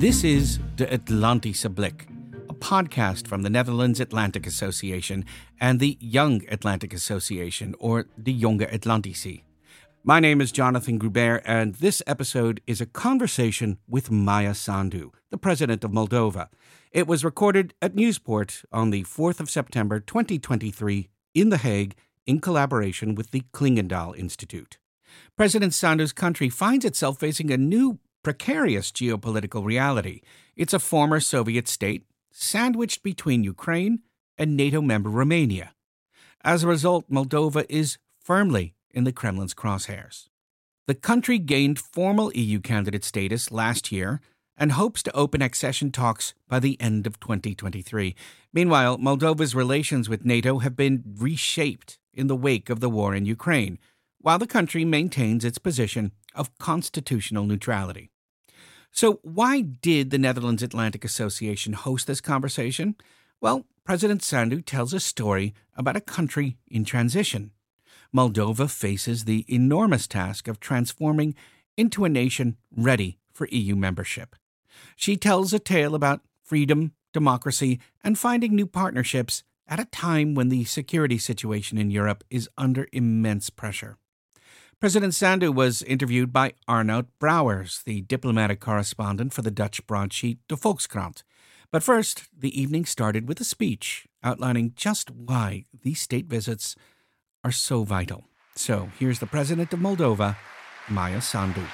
This is De Atlantische Blik, a podcast from the Netherlands Atlantic Association and the Young Atlantic Association, or the Jonge Atlantici. My name is Jonathan Gruber, and this episode is a conversation with Maia Sandu, the president of Moldova. It was recorded at Nieuwspoort on the 4th of September 2023 in The Hague in collaboration with the Clingendael Institute. President Sandu's country finds itself facing a new precarious geopolitical reality. It's a former Soviet state sandwiched between Ukraine and NATO member Romania. As a result, Moldova is firmly in the Kremlin's crosshairs. The country gained formal EU candidate status last year and hopes to open accession talks by the end of 2023. Meanwhile, Moldova's relations with NATO have been reshaped in the wake of the war in Ukraine, while the country maintains its position of constitutional neutrality. So, why did the Netherlands Atlantic Association host this conversation? Well, President Sandu tells a story about a country in transition. Moldova faces the enormous task of transforming into a nation ready for EU membership. She tells a tale about freedom, democracy, and finding new partnerships at a time when the security situation in Europe is under immense pressure. President Sandu was interviewed by Arnout Brouwers, the diplomatic correspondent for the Dutch broadsheet De Volkskrant. But first, the evening started with a speech outlining just why these state visits are so vital. So here's the president of Moldova, Maia Sandu.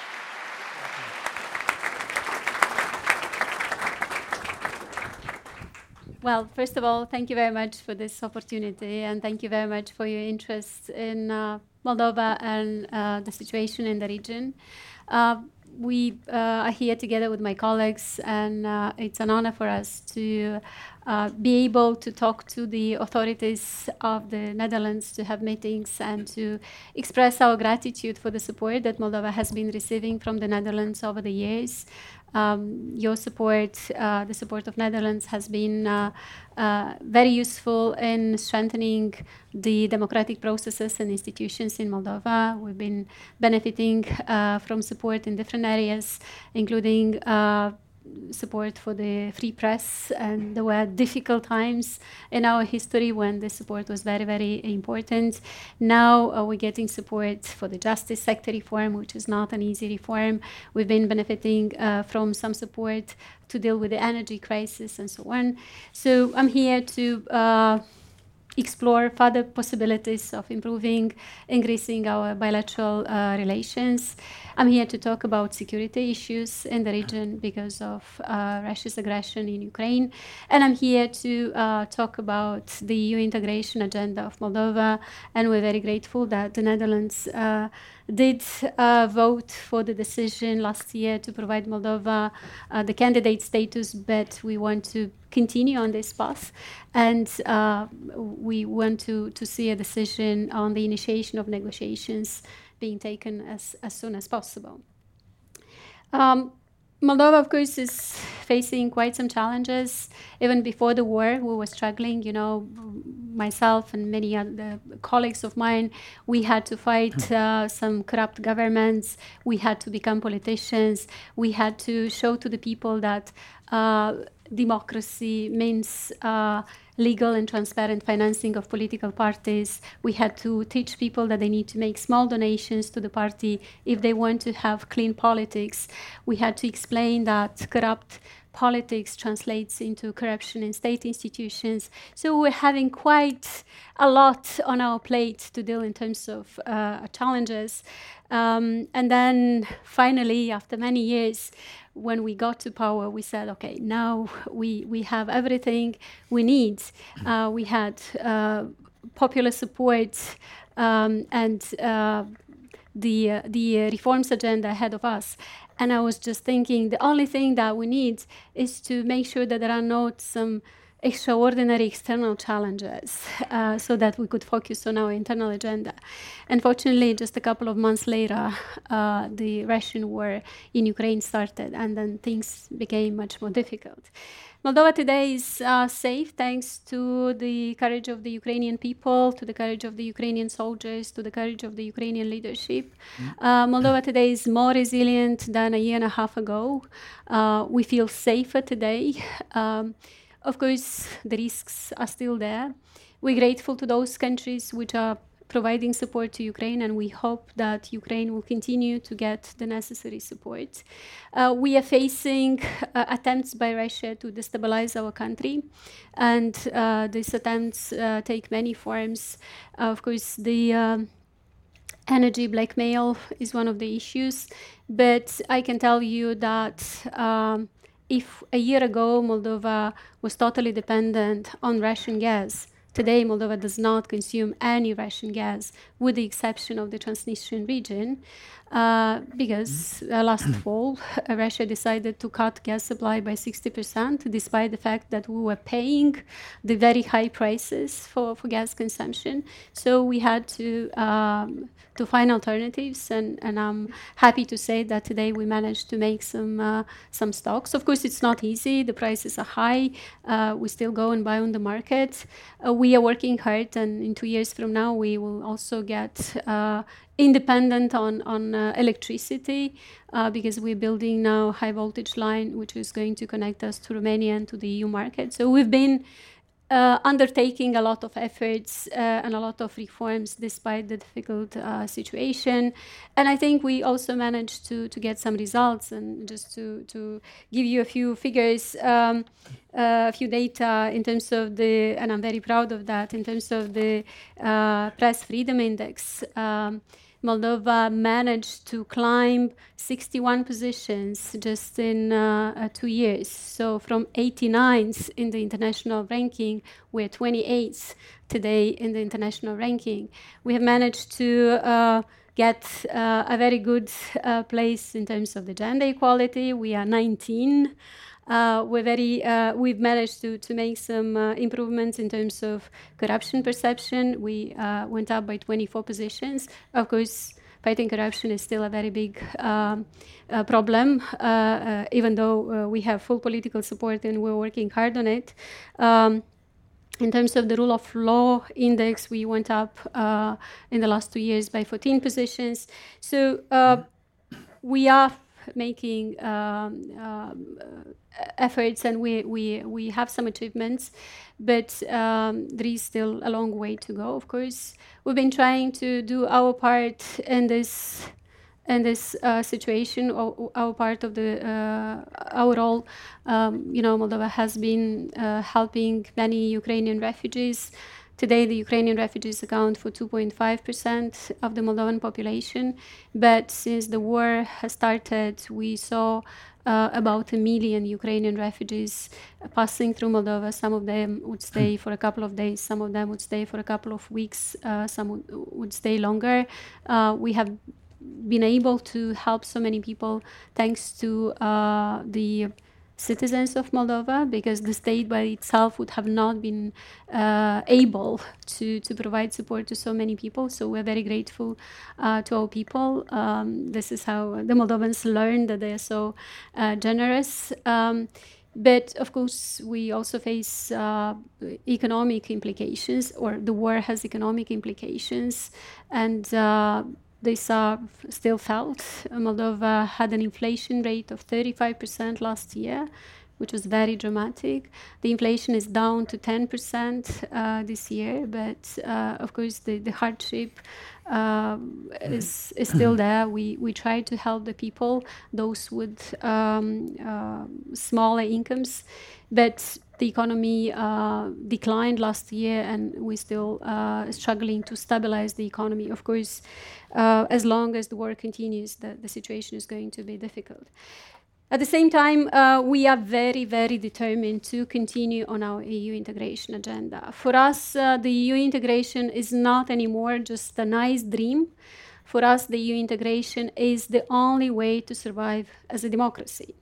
Well, first of all, thank you very much for this opportunity, and thank you very much for your interest in uh, Moldova and uh, the situation in the region. Uh, we uh, are here together with my colleagues, and uh, it's an honor for us to uh, be able to talk to the authorities of the Netherlands, to have meetings, and to express our gratitude for the support that Moldova has been receiving from the Netherlands over the years. Um, your support, uh, the support of Netherlands, has been uh, uh, very useful in strengthening the democratic processes and institutions in Moldova. We've been benefiting uh, from support in different areas, including uh, support for the free press, and there were difficult times in our history when the support was very, very important. Now uh, we're getting support for the justice sector reform, which is not an easy reform. We've been benefiting uh, from some support to deal with the energy crisis and so on. So I'm here to uh, explore further possibilities of improving, increasing our bilateral uh, relations. I'm here to talk about security issues in the region because of uh, Russia's aggression in Ukraine. And I'm here to uh, talk about the EU integration agenda of Moldova. And we're very grateful that the Netherlands uh, did uh, vote for the decision last year to provide Moldova uh, the candidate status, but we want to continue on this path. And uh, we want to, to see a decision on the initiation of negotiations being taken as, as soon as possible. Um, Moldova, of course, is facing quite some challenges. Even before the war, we were struggling. You know, myself and many other colleagues of mine, we had to fight uh, some corrupt governments. We had to become politicians. We had to show to the people that uh, democracy means. Uh, legal and transparent financing of political parties. We had to teach people that they need to make small donations to the party if they want to have clean politics. We had to explain that corrupt politics translates into corruption in state institutions. So we're having quite a lot on our plate to deal in terms of uh, challenges. Um, and then finally, after many years, when we got to power, we said, okay, now we, we have everything we need. Uh, we had uh, popular support um, and uh, the, uh, the reforms agenda ahead of us. And I was just thinking the only thing that we need is to make sure that there are not some extraordinary external challenges uh, so that we could focus on our internal agenda. Unfortunately, just a couple of months later, uh, the Russian war in Ukraine started, and then things became much more difficult. Moldova today is uh, safe thanks to the courage of the Ukrainian people, to the courage of the Ukrainian soldiers, to the courage of the Ukrainian leadership. Mm. Uh, Moldova today is more resilient than a year and a half ago. Uh, we feel safer today. Um, of course, the risks are still there. We're grateful to those countries which are providing support to Ukraine, and we hope that Ukraine will continue to get the necessary support. Uh, we are facing uh, attempts by Russia to destabilize our country, and uh, these attempts uh, take many forms. of course, the um, energy blackmail is one of the issues, but I can tell you that. Um, if a year ago Moldova was totally dependent on Russian gas, Today, Moldova does not consume any Russian gas, with the exception of the Transnistrian region, uh, because uh, last fall uh, Russia decided to cut gas supply by 60%, despite the fact that we were paying the very high prices for, for gas consumption. So we had to um, to find alternatives, and, and I'm happy to say that today we managed to make some uh, some stocks. Of course, it's not easy; the prices are high. Uh, we still go and buy on the market. Uh, we are working hard, and in two years from now, we will also get uh, independent on on uh, electricity uh, because we're building now high voltage line, which is going to connect us to Romania and to the EU market. So we've been uh, undertaking a lot of efforts uh, and a lot of reforms despite the difficult uh, situation. And I think we also managed to, to get some results. And just to, to give you a few figures, um, uh, a few data in terms of the, and I'm very proud of that, in terms of the uh, press freedom index. Um, Moldova managed to climb 61 positions just in uh, uh, two years. So from 89th in the international ranking, we're 28th today in the international ranking. We have managed to uh, get uh, a very good uh, place in terms of the gender equality. We are 19 uh, we're very, uh, we've managed to, to make some uh, improvements in terms of corruption perception. We uh, went up by 24 positions. Of course, fighting corruption is still a very big um, uh, problem, uh, even though we have full political support and we're working hard on it. Um, in terms of the rule of law index, we went up in the last two years by 14 positions. So we are making um, um, efforts and we, we, we have some achievements, but um, there is still a long way to go, of course. We've been trying to do our part in this in this uh, situation, or our part of the uh, our role. Um, you know, Moldova has been uh, helping many Ukrainian refugees Today, the Ukrainian refugees account for 2.5% of the Moldovan population, but since the war has started, we saw uh, about a million Ukrainian refugees passing through Moldova. Some of them would stay for a couple of days, some of them would stay for a couple of weeks, uh, some would, would, stay longer. Uh, we have been able to help so many people thanks to uh, the citizens of Moldova because the state by itself would have not been uh, able to, to provide support to so many people. So we're very grateful uh, to all people. Um, this is how the Moldovans learn that they are so uh, generous. Um, but of course, we also face uh, economic implications, or the war has economic implications, and uh, these are still felt. Moldova had an inflation rate of 35% last year, which was very dramatic. The inflation is down to 10% uh, this year, but uh, of course the, the hardship uh, is, is still there. We, we try to help the people, those with um, uh, smaller incomes, but the economy uh, declined last year and we're still uh, struggling to stabilize the economy. Of course, uh, as long as the war continues, the, the situation is going to be difficult. At the same time, uh, we are very, very determined to continue on our EU integration agenda. For us, uh, the EU integration is not anymore just a nice dream. For us, the EU integration is the only way to survive as a democracy.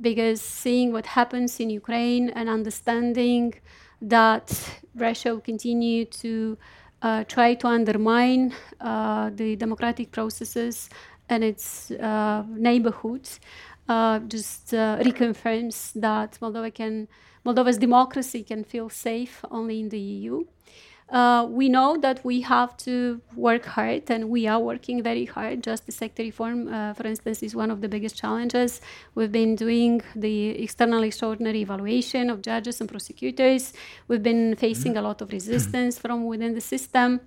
Because seeing what happens in Ukraine and understanding that Russia will continue to uh, try to undermine uh, the democratic processes and its uh, neighborhoods uh, just uh, reconfirms that Moldova can, Moldova's democracy can feel safe only in the EU. Uh, we know that we have to work hard, and we are working very hard. Justice sector reform, uh, for instance, is one of the biggest challenges. We've been doing the external extraordinary evaluation of judges and prosecutors. We've been facing a lot of resistance from within the system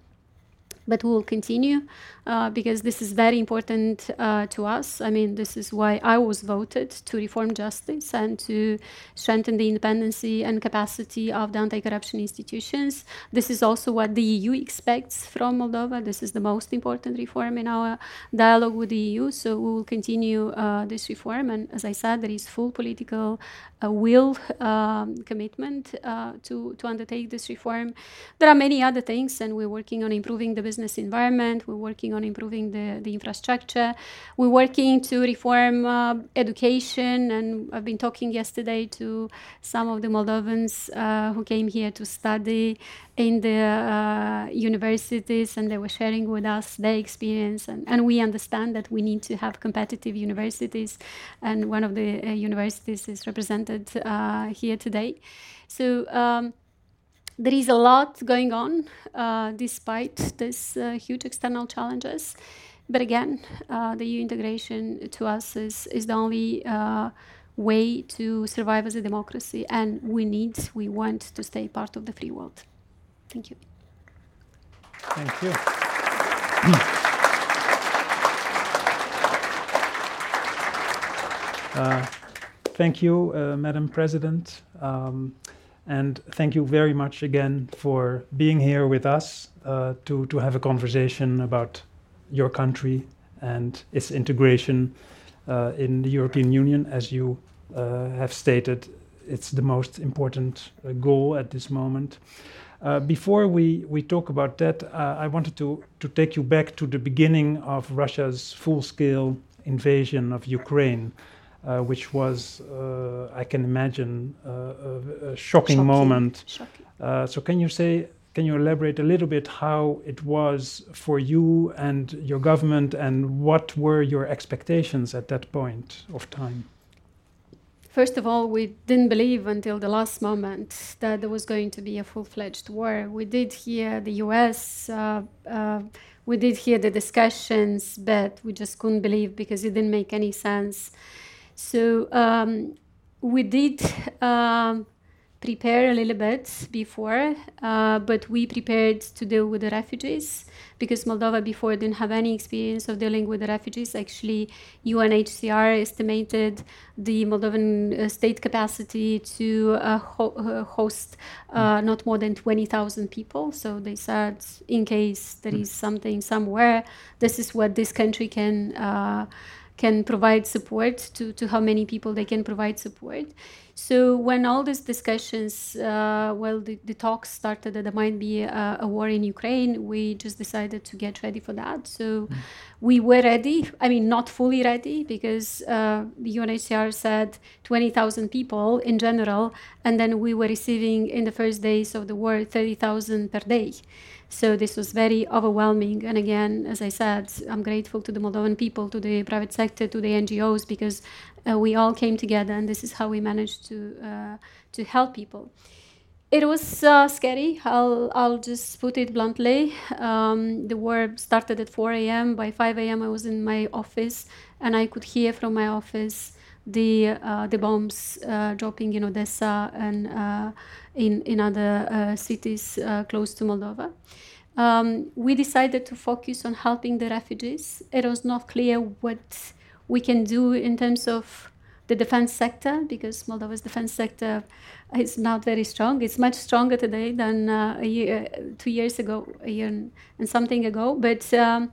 but we will continue uh, because this is very important uh, to us. I mean, this is why I was voted to reform justice and to strengthen the independency and capacity of the anti-corruption institutions. This is also what the EU expects from Moldova. This is the most important reform in our dialogue with the EU. So we will continue uh, this reform. And as I said, there is full political uh, will, um, commitment uh, to to undertake this reform. There are many other things, and we're working on improving the business business environment. We're working on improving the, the infrastructure. We're working to reform uh, education. And I've been talking yesterday to some of the Moldovans uh, who came here to study in the uh, universities and they were sharing with us their experience. And, and we understand that we need to have competitive universities. And one of the uh, universities is represented uh, here today. So, um, there is a lot going on uh, despite these uh, huge external challenges. But again, uh, the EU integration to us is, is the only way to survive as a democracy, and we need, we want to stay part of the free world. Thank you. Thank you. Uh, thank you, uh, Madam President. Um, and thank you very much again for being here with us uh, to, to have a conversation about your country and its integration uh, in the European Union. As you uh, have stated, it's the most important uh, goal at this moment. Uh, before we, we talk about that, uh, I wanted to, to take you back to the beginning of Russia's full scale invasion of Ukraine uh, which was, uh, I can imagine, uh, a, a, shocking, Shocking. moment. Shocking. Uh, so, can you say, can you elaborate a little bit how it was for you and your government, and what were your expectations at that point of time? First of all, we didn't believe until the last moment that there was going to be a full fledged war. We did hear the US, uh, uh, we did hear the discussions, but we just couldn't believe because it didn't make any sense. So um, we did um, prepare a little bit before, uh, but we prepared to deal with the refugees because Moldova before didn't have any experience of dealing with the refugees. Actually, UNHCR estimated the Moldovan uh, state capacity to uh, ho- uh, host uh, not more than 20,000 people. So they said, in case there is something somewhere, this is what this country can uh, can provide support to, to how many people they can provide support. So when all these discussions, uh, well, the, the, talks started that there might be a, a, war in Ukraine, we just decided to get ready for that. So mm. we were ready. I mean, not fully ready because uh, the UNHCR said 20,000 people in general, and then we were receiving in the first days of the war 30,000 per day. So this was very overwhelming. And again, as I said, I'm grateful to the Moldovan people, to the private sector, to the NGOs, because uh, we all came together, and this is how we managed to uh, to help people. It was uh, scary. I'll I'll just put it bluntly. Um, the war started at 4 a.m. By 5 a.m., I was in my office, and I could hear from my office the uh, the bombs uh, dropping in Odessa and uh, in in other uh, cities uh, close to Moldova. Um, we decided to focus on helping the refugees. It was not clear what we can do in terms of the defense sector because Moldova's defense sector is not very strong. It's much stronger today than uh, a year, two years ago, a year and something ago. But um,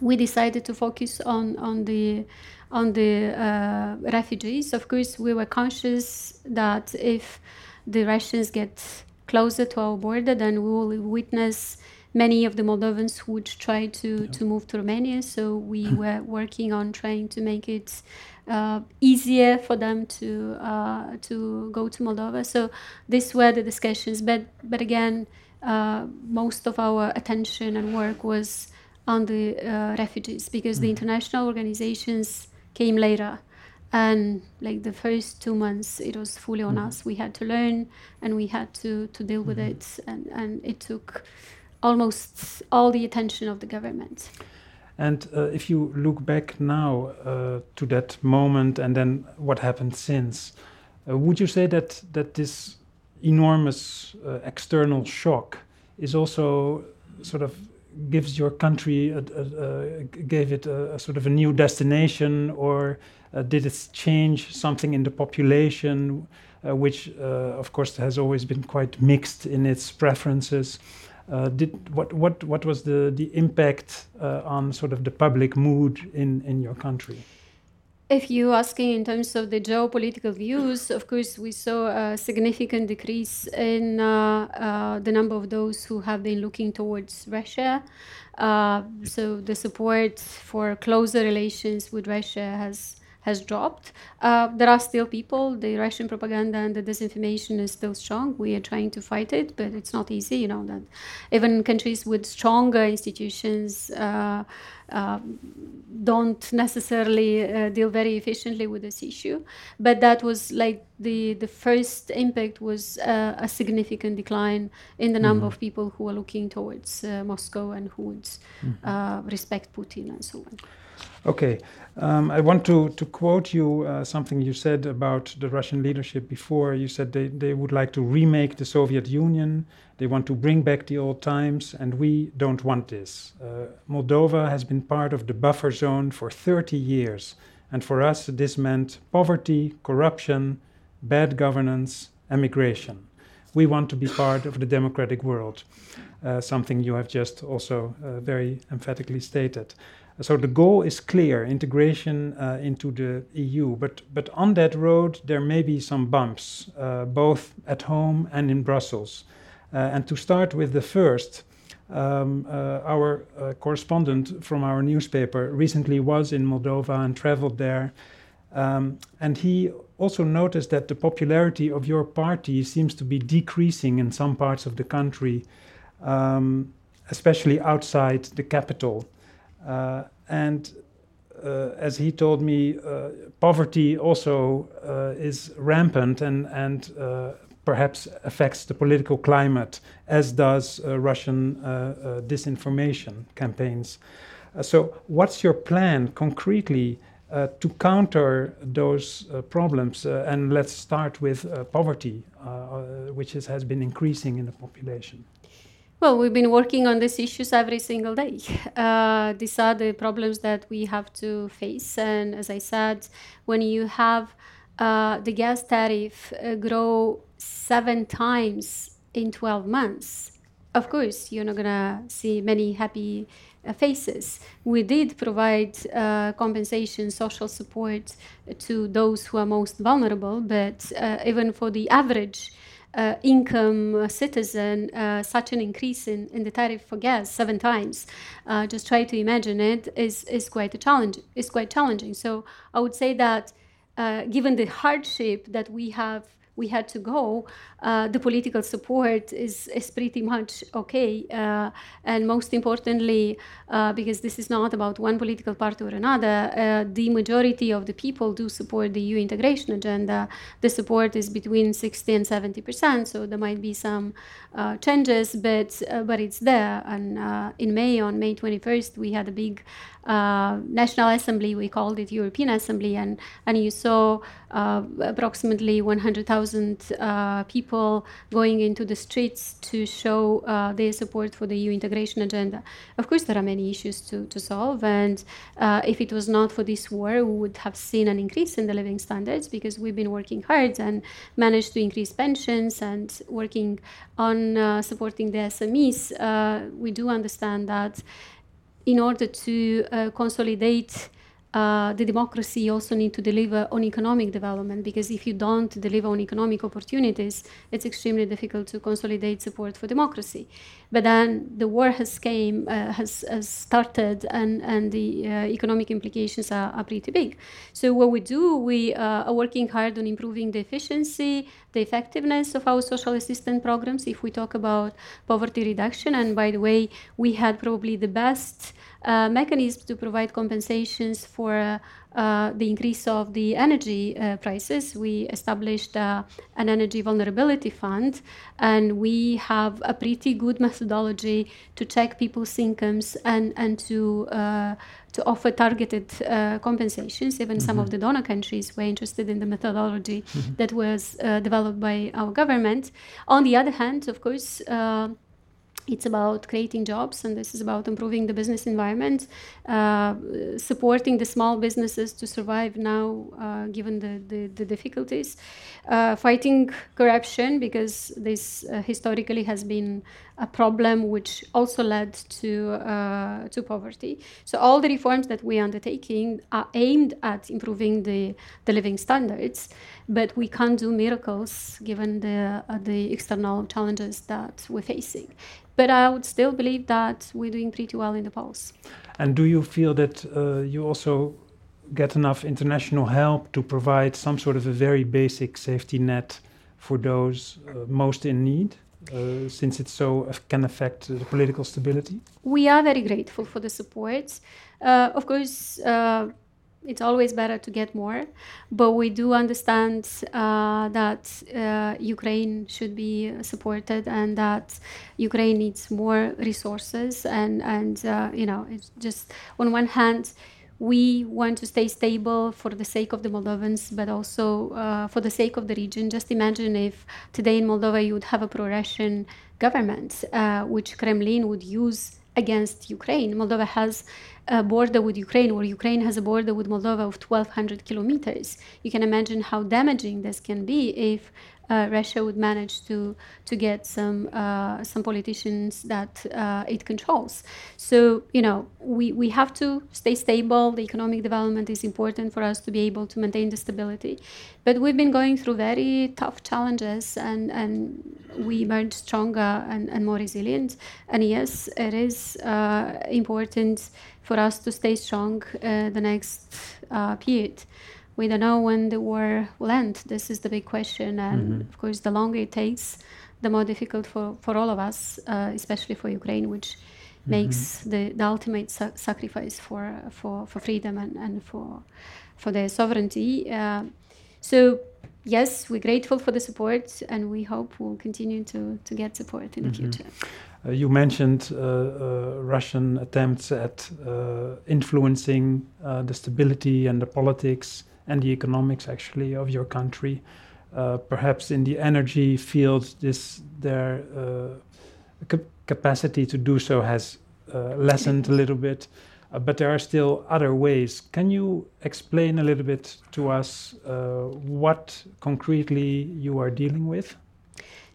we decided to focus on on the on the uh, refugees. Of course, we were conscious that if the Russians get closer to our border, then we will witness many of the Moldovans who would try to, to move to Romania. So we were working on trying to make it uh, easier for them to uh, to go to Moldova. So these were the discussions. But but again, uh, most of our attention and work was on the uh, refugees because mm. the international organizations came later and like the first two months it was fully on mm. us we had to learn and we had to to deal with mm. it and and it took almost all the attention of the government and uh, if you look back now uh, to that moment and then what happened since uh, would you say that that this enormous uh, external shock is also sort of gives your country a, a, a, gave it a, sort of a new destination or did it change something in the population, uh, which uh, of course has always been quite mixed in its preferences? did what what what was the the impact on sort of the public mood in in your country? If you're asking in terms of the geopolitical views, of course, we saw a significant decrease in uh, uh, the number of those who have been looking towards Russia. Uh, so the support for closer relations with Russia has has dropped. Uh, there are still people. The Russian propaganda and the disinformation is still strong. We are trying to fight it, but it's not easy. You know that even countries with stronger institutions. Uh, uh, don't necessarily uh, deal very efficiently with this issue, but that was like the the first impact was uh, a significant decline in the number mm-hmm. of people who are looking towards uh, Moscow and who would mm-hmm. respect Putin and so on. Okay, um, I want to, to quote you uh, something you said about the Russian leadership before. You said they, they would like to remake the Soviet Union, they want to bring back the old times, and we don't want this. Uh, Moldova has been part of the buffer zone for 30 years, and for us, this meant poverty, corruption, bad governance, emigration. We want to be part of the democratic world, uh, something you have just also uh, very emphatically stated. So the goal is clear integration uh, into the EU. But, but on that road, there may be some bumps, uh, both at home and in Brussels. Uh, and to start with the first, um, uh, our uh, correspondent from our newspaper recently was in Moldova and traveled there. Um, and he also noticed that the popularity of your party seems to be decreasing in some parts of the country, um, especially outside the capital. Uh, and uh, as he told me, uh, poverty also is rampant and, and perhaps affects the political climate, as does Russian disinformation campaigns. so, what's your plan concretely? Uh, to counter those uh, problems. Uh, and let's start with poverty, which is, has been increasing in the population. Well, we've been working on these issues every single day. Uh, these are the problems that we have to face. And as I said, when you have uh, the gas tariff uh, grow seven times in 12 months, of course, you're not going to see many happy uh, faces. We did provide uh, compensation, social support to those who are most vulnerable, but uh, even for the average uh, income citizen uh, such an increase in, in the tariff for gas seven times. Uh, just try to imagine it is is quite a challenge. Is quite challenging. So I would say that uh, given the hardship that we have we had to go, uh, the political support is, is pretty much okay. Uh, and most importantly, uh, because this is not about one political party or another, uh, the majority of the people do support the EU integration agenda. The support is between 60 and 70 percent, so there might be some uh, changes, but uh, but it's there. And in May, on May 21st, we had a big National Assembly, we called it European Assembly, and, and you saw uh, approximately 100,000 uh, people going into the streets to show uh, their support for the EU integration agenda. Of course, there are many issues to, to solve, and uh, if it was not for this war, we would have seen an increase in the living standards because we've been working hard and managed to increase pensions and working on uh, supporting the SMEs. we do understand that in order to consolidate uh, the democracy also need to deliver on economic development because if you don't deliver on economic opportunities, it's extremely difficult to consolidate support for democracy. But then the war has came uh, has, has started, and and the uh, economic implications are, are pretty big. So what we do, we uh, are working hard on improving the efficiency, the effectiveness of our social assistance programs. If we talk about poverty reduction, and by the way, we had probably the best uh, mechanisms to provide compensations for uh, uh, the increase of the energy uh, prices. We established uh, an energy vulnerability fund, and we have a pretty good methodology to check people's incomes and and to uh, to offer targeted compensations. Even mm-hmm. some of mm-hmm. the donor countries were interested in the methodology mm-hmm. that was developed by our government. On the other hand, of course it's about creating jobs and this is about improving the business environment uh, supporting the small businesses to survive now uh, given the, the, the difficulties. Uh, fighting corruption because this uh, historically has been a problem which also led to uh, to poverty so all the reforms that we are undertaking are aimed at improving the, the living standards but we can't do miracles given the uh, the external challenges that we're facing but I would still believe that we're doing pretty well in the polls. And do you feel that uh, you also get enough international help to provide some sort of a very basic safety net for those uh, most in need? Uh, since it so can affect the political stability? We are very grateful for the support. Uh, of course, uh, it's always better to get more, but we do understand uh, that uh, Ukraine should be supported and that Ukraine needs more resources. And and uh, you know, it's just on one hand, we want to stay stable for the sake of the Moldovans, but also uh, for the sake of the region. Just imagine if today in Moldova you would have a pro-Russian government, uh, which Kremlin would use against Ukraine. Moldova has a border with Ukraine, or Ukraine has a border with Moldova of 1,200 kilometers. You can imagine how damaging this can be if uh, Russia would manage to to get some uh, some politicians that uh, it controls. So you know we we have to stay stable. The economic development is important for us to be able to maintain the stability. But we've been going through very tough challenges, and and we emerged stronger and, and more resilient. And yes, it is uh, important for us to stay strong uh, the next uh, period we don't know when the war will end. This is the big question, and mm-hmm. of course, the longer it takes, the more difficult for, for all of us, uh, especially for Ukraine, which mm-hmm. makes the, the ultimate sa- sacrifice for, for, for freedom and, and for for their sovereignty. Uh, so yes, we're grateful for the support, and we hope we'll continue to, to get support in the mm-hmm. future. Uh, you mentioned uh, uh, Russian attempts at uh, influencing uh, the stability and the politics and the economics actually of your country. Uh, perhaps in the energy field, this their uh, cap- capacity to do so has uh, lessened a little bit, uh, but there are still other ways. Can you explain a little bit to us uh, what concretely you are dealing with?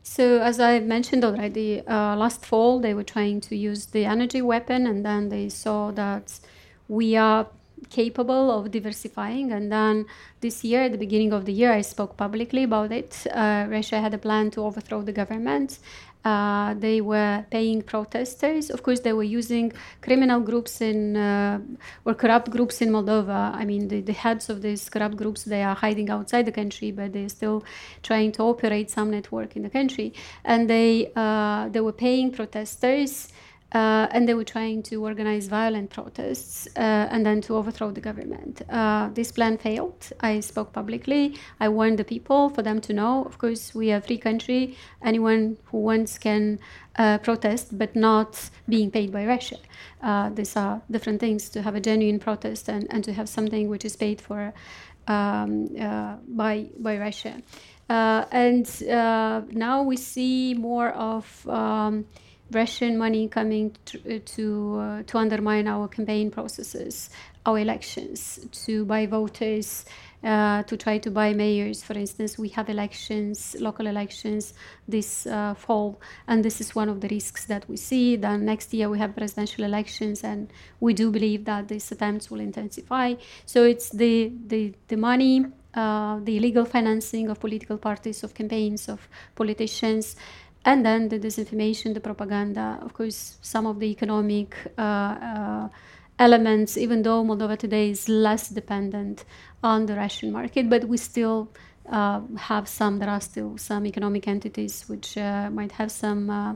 So, as I mentioned already, uh, last fall they were trying to use the energy weapon, and then they saw that we are capable of diversifying. And then this year, at the beginning of the year, I spoke publicly about it. Uh, Russia had a plan to overthrow the government. Uh, they were paying protesters. Of course, they were using criminal groups in uh, or corrupt groups in Moldova. I mean, the, the, heads of these corrupt groups they are hiding outside the country, but they're still trying to operate some network in the country. And they uh, they were paying protesters. Uh, and they were trying to organize violent protests uh, and then to overthrow the government. Uh, this plan failed. I spoke publicly. I warned the people for them to know. Of course, we are a free country. Anyone who wants can uh, protest, but not being paid by Russia. Uh, these are different things to have a genuine protest and, and to have something which is paid for um, uh, by, by Russia. and now we see more of um, Russian money coming to to, uh, to undermine our campaign processes, our elections, to buy voters, uh, to try to buy mayors. For instance, we have elections, local elections this uh, fall, and this is one of the risks that we see. Then next year we have presidential elections, and we do believe that these attempts will intensify. So it's the the, the money. Uh, the illegal financing of political parties, of campaigns, of politicians, and then the disinformation, the propaganda, of course, some of the economic uh, uh, elements, even though Moldova today is less dependent on the Russian market, but we still uh, have some, there are still some economic entities which uh, might have some uh,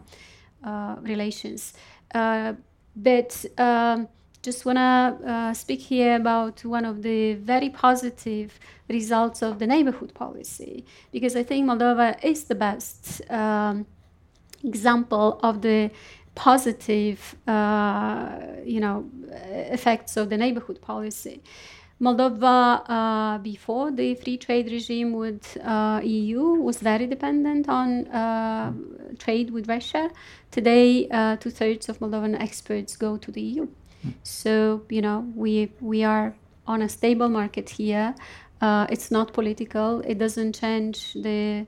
uh relations. But um, just want to speak here about one of the very positive results of the neighborhood policy, because I think Moldova is the best um, example of the positive, uh, you know, effects of the neighborhood policy. Moldova, uh, before the free trade regime with uh, EU, was very dependent on uh, trade with Russia. Today, uh, two thirds of Moldovan exports go to the EU. So you know, we we are on a stable market here. Uh, it's not political. It doesn't change the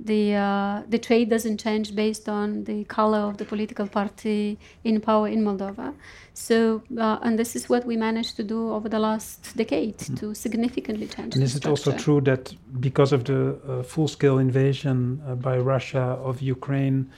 the uh, the trade doesn't change based on the color of the political party in power in Moldova. So, uh, and this is what we managed to do over the last decade mm. to significantly change. And is it also true that because of the uh, full-scale invasion uh, by Russia of Ukraine,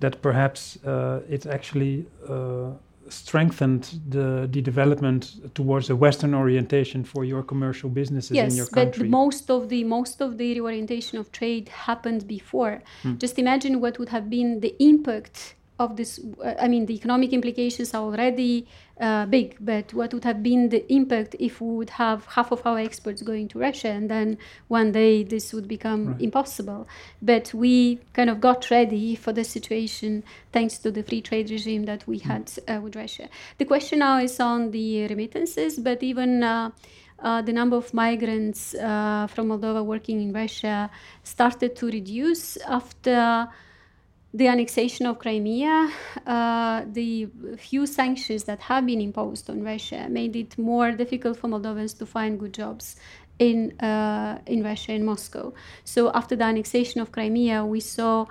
that perhaps uh, it actually uh, strengthened the, the development towards a Western orientation for your commercial businesses yes, in your country. Yes, but most of the most of the reorientation of trade happened before. Hmm. Just imagine what would have been the impact of this. Uh, I mean, the economic implications are already uh, big, but what would have been the impact if we would have half of our exports going to Russia and then one day this would become right. impossible? But we kind of got ready for the situation thanks to the free trade regime that we hmm. had uh, with Russia. The question now is on the remittances, but even uh, uh, the number of migrants uh, from Moldova working in Russia started to reduce after the annexation of Crimea, uh, the few sanctions that have been imposed on Russia made it more difficult for Moldovans to find good jobs in uh, in Russia in Moscow. So after the annexation of Crimea, we saw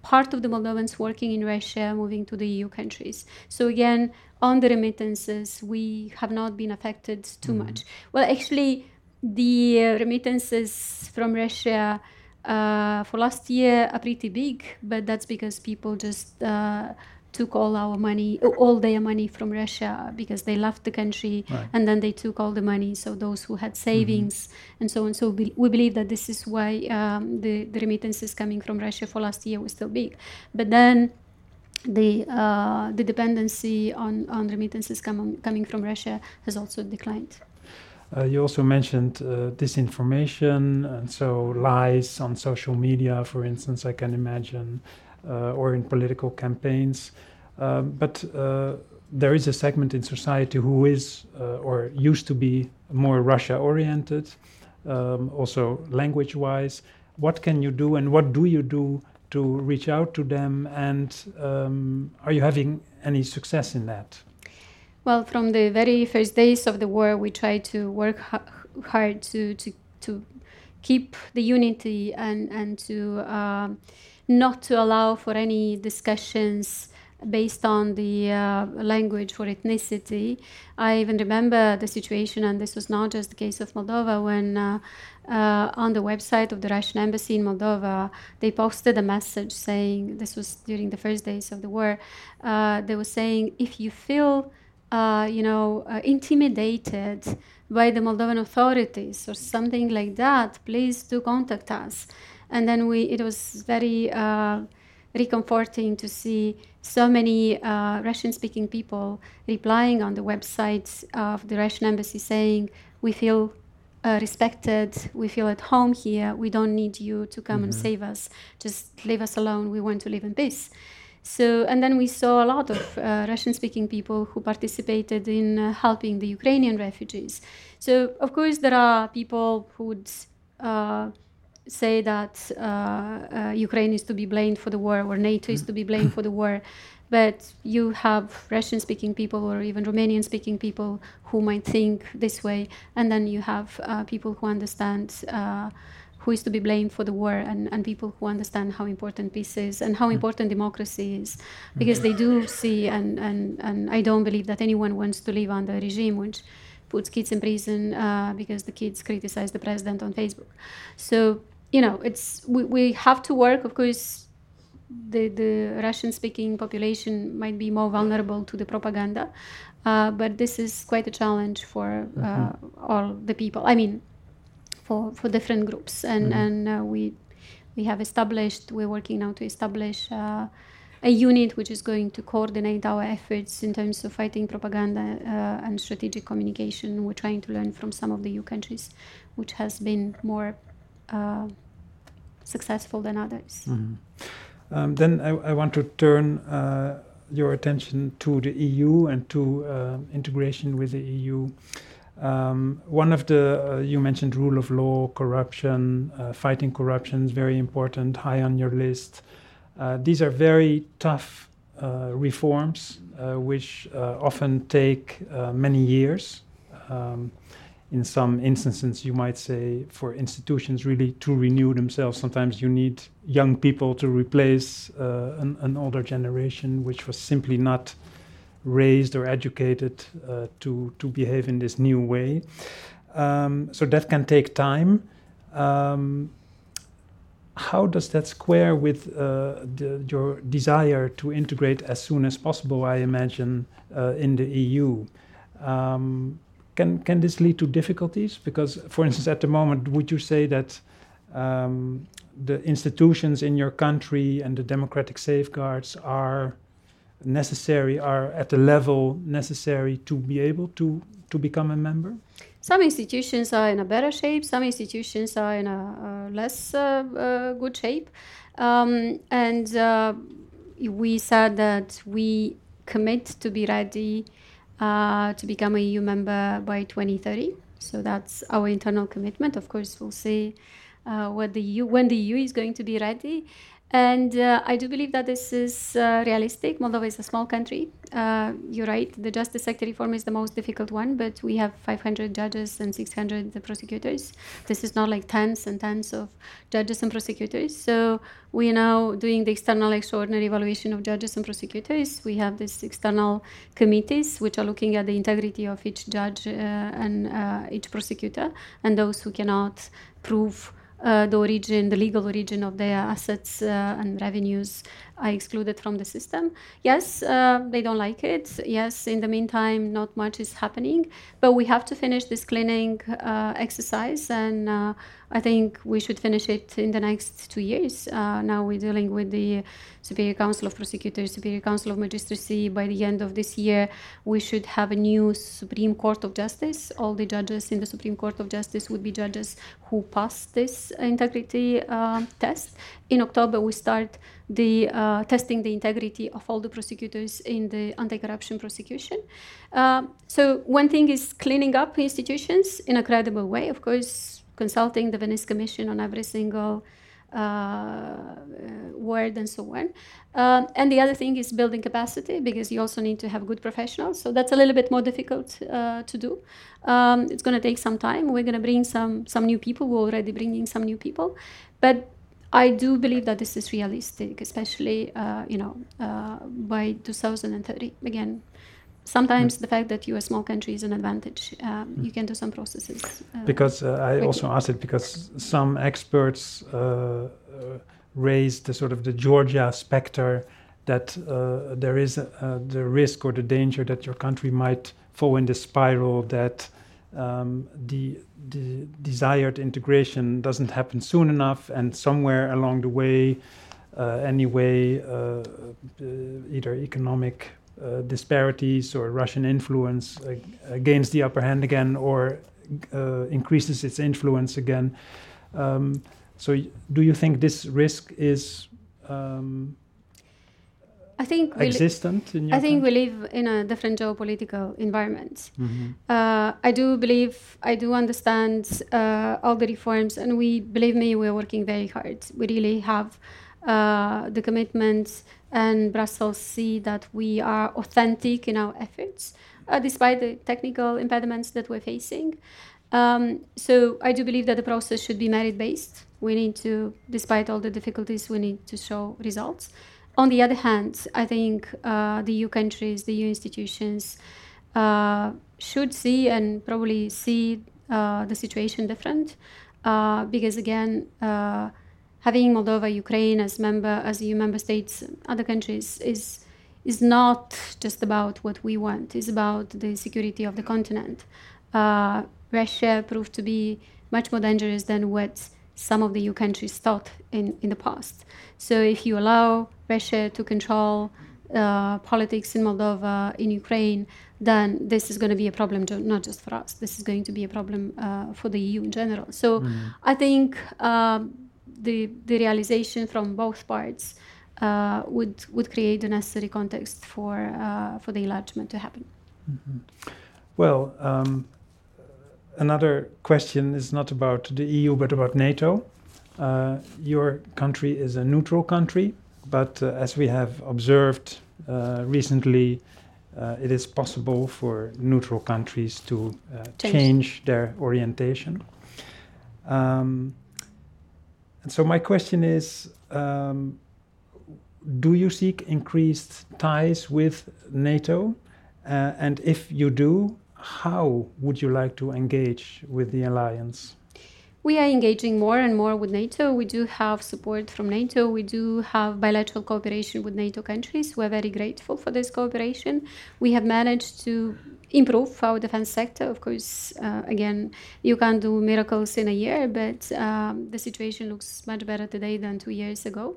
part of the Moldovans working in Russia moving to the EU countries. So again, on the remittances, we have not been affected too mm-hmm. much. Well, actually, the remittances from Russia uh, for last year are pretty big, but that's because people just uh, took all our money, all their money from Russia because they left the country right. and then they took all the money. So those who had savings mm-hmm. and so on. So we, we believe that this is why um, the, the remittances coming from Russia for last year was still big. But then the uh, the dependency on, on remittances com- coming from Russia has also declined. Uh, you also mentioned uh, disinformation and so lies on social media, for instance, I can imagine, uh, or in political campaigns. Um, but uh, there is a segment in society who is uh, or used to be more Russia oriented, um, also language wise. What can you do and what do you do to reach out to them? And um, are you having any success in that? Well, from the very first days of the war, we tried to work hard to, to, to keep the unity and, and to uh, not to allow for any discussions based on the uh, language or ethnicity. I even remember the situation, and this was not just the case of Moldova, when uh, uh, on the website of the Russian embassy in Moldova, they posted a message saying, this was during the first days of the war, uh, they were saying, if you feel uh, you know, uh, intimidated by the Moldovan authorities or something like that, please do contact us. And then we, it was very uh, recomforting to see so many uh, Russian-speaking people replying on the websites of the Russian embassy saying, "We feel uh, respected. We feel at home here. We don't need you to come mm-hmm. and save us. Just leave us alone. We want to live in peace." So, and then we saw a lot of uh, Russian speaking people who participated in uh, helping the Ukrainian refugees. So, of course, there are people who would uh, say that uh, uh, Ukraine is to be blamed for the war or NATO is to be blamed for the war. but you have Russian speaking people or even Romanian speaking people who might think this way, and then you have uh, people who understand. Who is to be blamed for the war and, and people who understand how important peace is and how mm. important democracy is because they do see and, and, and i don't believe that anyone wants to live under a regime which puts kids in prison uh, because the kids criticize the president on facebook so you know it's we, we have to work of course the, the Russian speaking population might be more vulnerable to the propaganda. Uh, but this is quite a challenge for uh, mm-hmm. all the people. I mean, for, for different groups. And, mm-hmm. and uh, we, we have established, we're working now to establish uh, a unit which is going to coordinate our efforts in terms of fighting propaganda uh, and strategic communication. We're trying to learn from some of the EU countries, which has been more uh, successful than others. Mm-hmm. Um, then I, I, want to turn uh, your attention to the EU and to uh, integration with the EU. Um, one of the, uh, you mentioned rule of law, corruption, uh, fighting corruption is very important, high on your list. Uh, these are very tough uh, reforms, which often take many years. Um, in some instances, you might say, for institutions really to renew themselves, sometimes you need young people to replace uh, an, an, older generation, which was simply not raised or educated uh, to, to behave in this new way. Um, so that can take time. Um, how does that square with uh, the, your desire to integrate as soon as possible, I imagine, uh, in the EU? Um, can can this lead to difficulties? Because, for instance, at the moment, would you say that um, the institutions in your country and the democratic safeguards are necessary, are at the level necessary to be able to to become a member? Some institutions are in a better shape. Some institutions are in a, a less uh, uh, good shape, um, and uh, we said that we commit to be ready uh, to become a EU member by 2030. So that's our internal commitment. Of course, we'll see uh, what the EU, when the EU is going to be ready. And uh, I do believe that this is uh, realistic. Moldova is a small country. Uh, you're right, the justice sector reform is the most difficult one, but we have 500 judges and 600 prosecutors. This is not like tens and tens of judges and prosecutors. So we are now doing the external extraordinary evaluation of judges and prosecutors. We have these external committees which are looking at the integrity of each judge uh, and uh, each prosecutor, and those who cannot prove the origin, the legal origin of their assets uh, and revenues are excluded from the system. Yes, uh, they don't like it. Yes, in the meantime, not much is happening, but we have to finish this cleaning uh, exercise, and uh, I think we should finish it in the next two years. Uh, now we're dealing with the Superior Council of Prosecutors, Superior Council of Magistracy. By the end of this year, we should have a new Supreme Court of Justice. All the judges in the Supreme Court of Justice would be judges who pass this integrity uh, test. In October, we start the uh, testing the integrity of all the prosecutors in the anti-corruption prosecution. Uh, so one thing is cleaning up institutions in a credible way. Of course, consulting the Venice Commission on every single uh, word and so on. Um, and the other thing is building capacity because you also need to have good professionals. So that's a little bit more difficult uh, to do. Um, it's going to take some time. We're going to bring some some new people. We're already bringing some new people, but I do believe that this is realistic, especially uh, you know uh, by 2030. Again, sometimes mm. the fact that you're a small country is an advantage. Um, mm. You can do some processes. Uh, because uh, I quickly. also asked it because some experts uh, uh, raised the sort of the Georgia specter that there is the risk or the danger that your country might fall in the spiral that um, the the desired integration doesn't happen soon enough, and somewhere along the way, uh, anyway, uh, uh either economic uh, disparities or Russian influence gains the upper hand again, or uh, increases its influence again. Um, so, do you think this risk is um, I think we existent in I think country? we live in a different geopolitical environment. Mm-hmm. Uh, I do believe, I do understand uh, all the reforms, and we believe me, we're working very hard. We really have uh, the commitment and Brussels see that we are authentic in our efforts, uh, despite the technical impediments that we're facing. Um, so I do believe that the process should be merit based. We need to, despite all the difficulties, we need to show results. On the other hand, I think uh, the EU countries, the EU institutions uh, should see and probably see uh, the situation different uh, because again, uh, having Moldova, Ukraine as member, as EU member states, other countries is is not just about what we want. It's about the security of the continent. Uh, Russia proved to be much more dangerous than what some of the EU countries thought in, in the past. So if you allow Russia to control uh, politics in Moldova, in Ukraine, then this is going to be a problem not just for us. This is going to be a problem uh, for the EU in general. So mm. I think um, the the realization from both parts uh, would would create the necessary context for uh, for the enlargement to happen. Mm-hmm. Well. Um, another question is not about the EU but about NATO. Uh, your country is a neutral country, but uh, as we have observed uh, recently, uh, it is possible for neutral countries to uh, change. change. their orientation. Um, and so, my question is um, Do you seek increased ties with NATO? Uh, and if you do, how would you like to engage with the alliance? We are engaging more and more with NATO. We do have support from NATO. We do have bilateral cooperation with NATO countries. We're very grateful for this cooperation. We have managed to improve our defense sector. Of course, uh, again, you can't do miracles in a year, but um, the situation looks much better today than two years ago.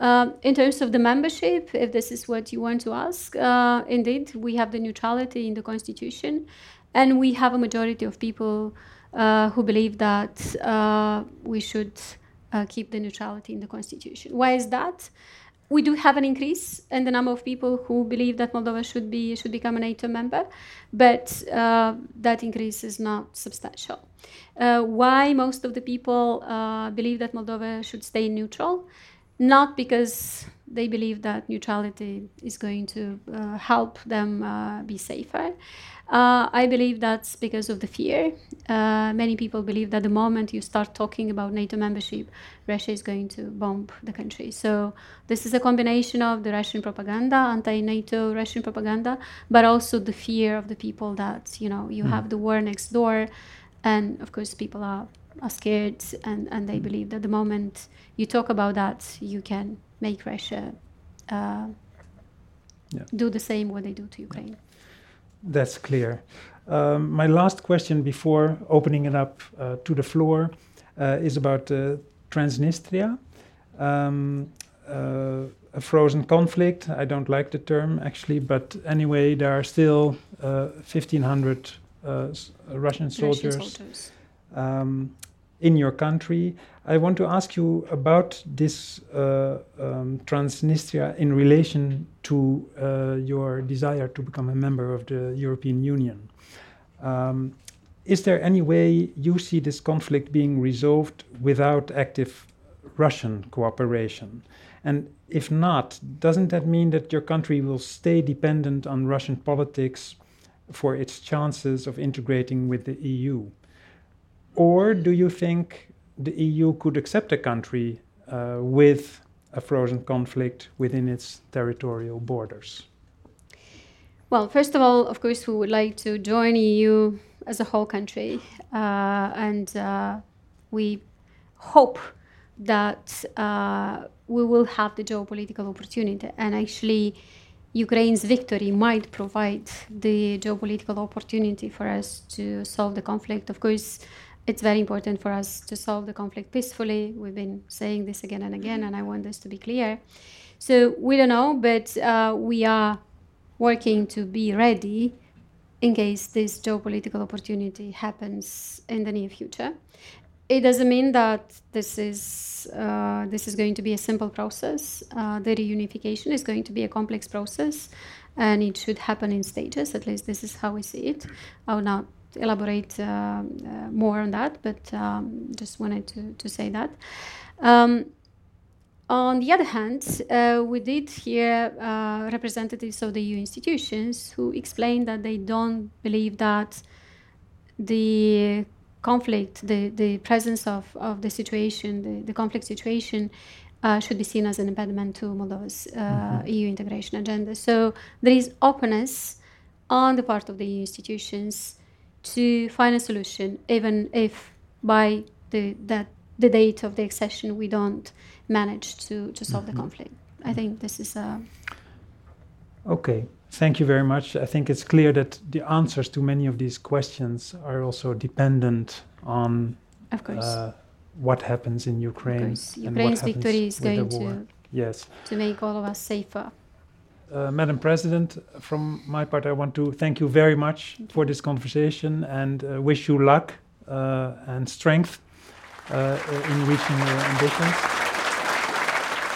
Uh, in terms of the membership, if this is what you want to ask, uh, indeed, we have the neutrality in the constitution, and we have a majority of people uh, who believe that uh, we should uh, keep the neutrality in the constitution. Why is that? We do have an increase in the number of people who believe that Moldova should be should become a NATO member, but uh, that increase is not substantial. why most of the people believe that Moldova should stay neutral? Not because they believe that neutrality is going to uh, help them uh, be safer. Uh, I believe that's because of the fear. Uh, many people believe that the moment you start talking about NATO membership, Russia is going to bomb the country. So, this is a combination of the Russian propaganda, anti NATO Russian propaganda, but also the fear of the people that, you know, you mm. have the war next door. And of course, people are are scared and, and they believe that the moment you talk about that, you can make Russia uh, yeah. do the same what they do to Ukraine. That's clear. Um, my last question before opening it up uh, to the floor uh, is about uh, Transnistria. Um, uh, a frozen conflict. I don't like the term actually, but anyway, there are still 1,500 uh, Russian soldiers. Russian soldiers. Um, in your country. I want to ask you about this uh, um, Transnistria in relation to uh, your desire to become a member of the European Union. Um, is there any way you see this conflict being resolved without active Russian cooperation? And if not, doesn't that mean that your country will stay dependent on Russian politics for its chances of integrating with the EU? Or do you think the EU could accept a country uh, with a frozen conflict within its territorial borders? Well, first of all, of course, we would like to join EU as a whole country, uh, and uh, we hope that uh, we will have the geopolitical opportunity. And actually, Ukraine's victory might provide the geopolitical opportunity for us to solve the conflict. Of course, it's very important for us to solve the conflict peacefully. We've been saying this again and again, and I want this to be clear. So we don't know, but uh, we are working to be ready in case this geopolitical opportunity happens in the near future. It doesn't mean that this is uh, this is going to be a simple process. Uh, the reunification is going to be a complex process, and it should happen in stages. At least this is how we see it. I will not elaborate uh, uh, more on that, but um, just wanted to, to say that. Um, On the other hand, uh, we did hear uh, representatives of the EU institutions who explained that they don't believe that the conflict, the, the presence of, of the situation, the, the conflict situation, uh, should be seen as an impediment to Moldova's uh, mm-hmm. EU integration agenda. So there is openness on the part of the EU institutions to find a solution, even if by the, that, the date of the accession we don't manage to, to solve mm-hmm. the conflict. I think this is a. Okay, thank you very much. I think it's clear that the answers to many of these questions are also dependent on. Of course. Uh, what happens in Ukraine. Ukraine's victory is going to yes to make all of us safer. Uh, Madam President, from my part, I want to thank you very much for this conversation and uh, wish you luck uh, and strength uh, in reaching your ambitions.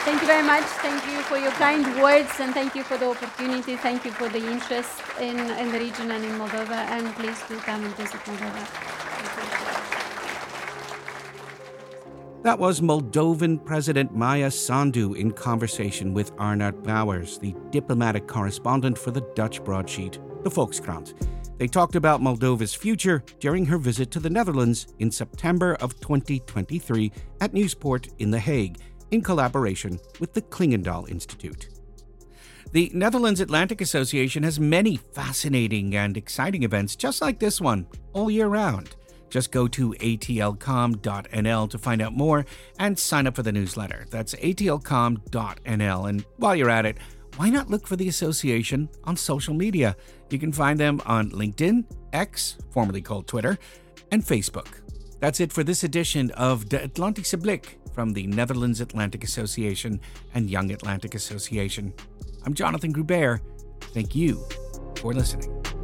Thank you very much. Thank you for your kind words and thank you for the opportunity. Thank you for the interest in, in the region and in Moldova. And please do come and visit Moldova. That was Moldovan President Maia Sandu in conversation with Arnout Brouwers, the diplomatic correspondent for the Dutch broadsheet, the Volkskrant. They talked about Moldova's future during her visit to the Netherlands in September of 2023 at Nieuwspoort in The Hague, in collaboration with the Clingendael Institute. The Netherlands Atlantic Association has many fascinating and exciting events just like this one all year round. Just go to atlcom.nl to find out more and sign up for the newsletter. That's atlcom.nl. And while you're at it, why not look for the association on social media? You can find them on LinkedIn, X, formerly called Twitter, and Facebook. That's it for this edition of De Atlantische Blik from the Netherlands Atlantic Association and Young Atlantic Association. I'm Jonathan Gruber. Thank you for listening.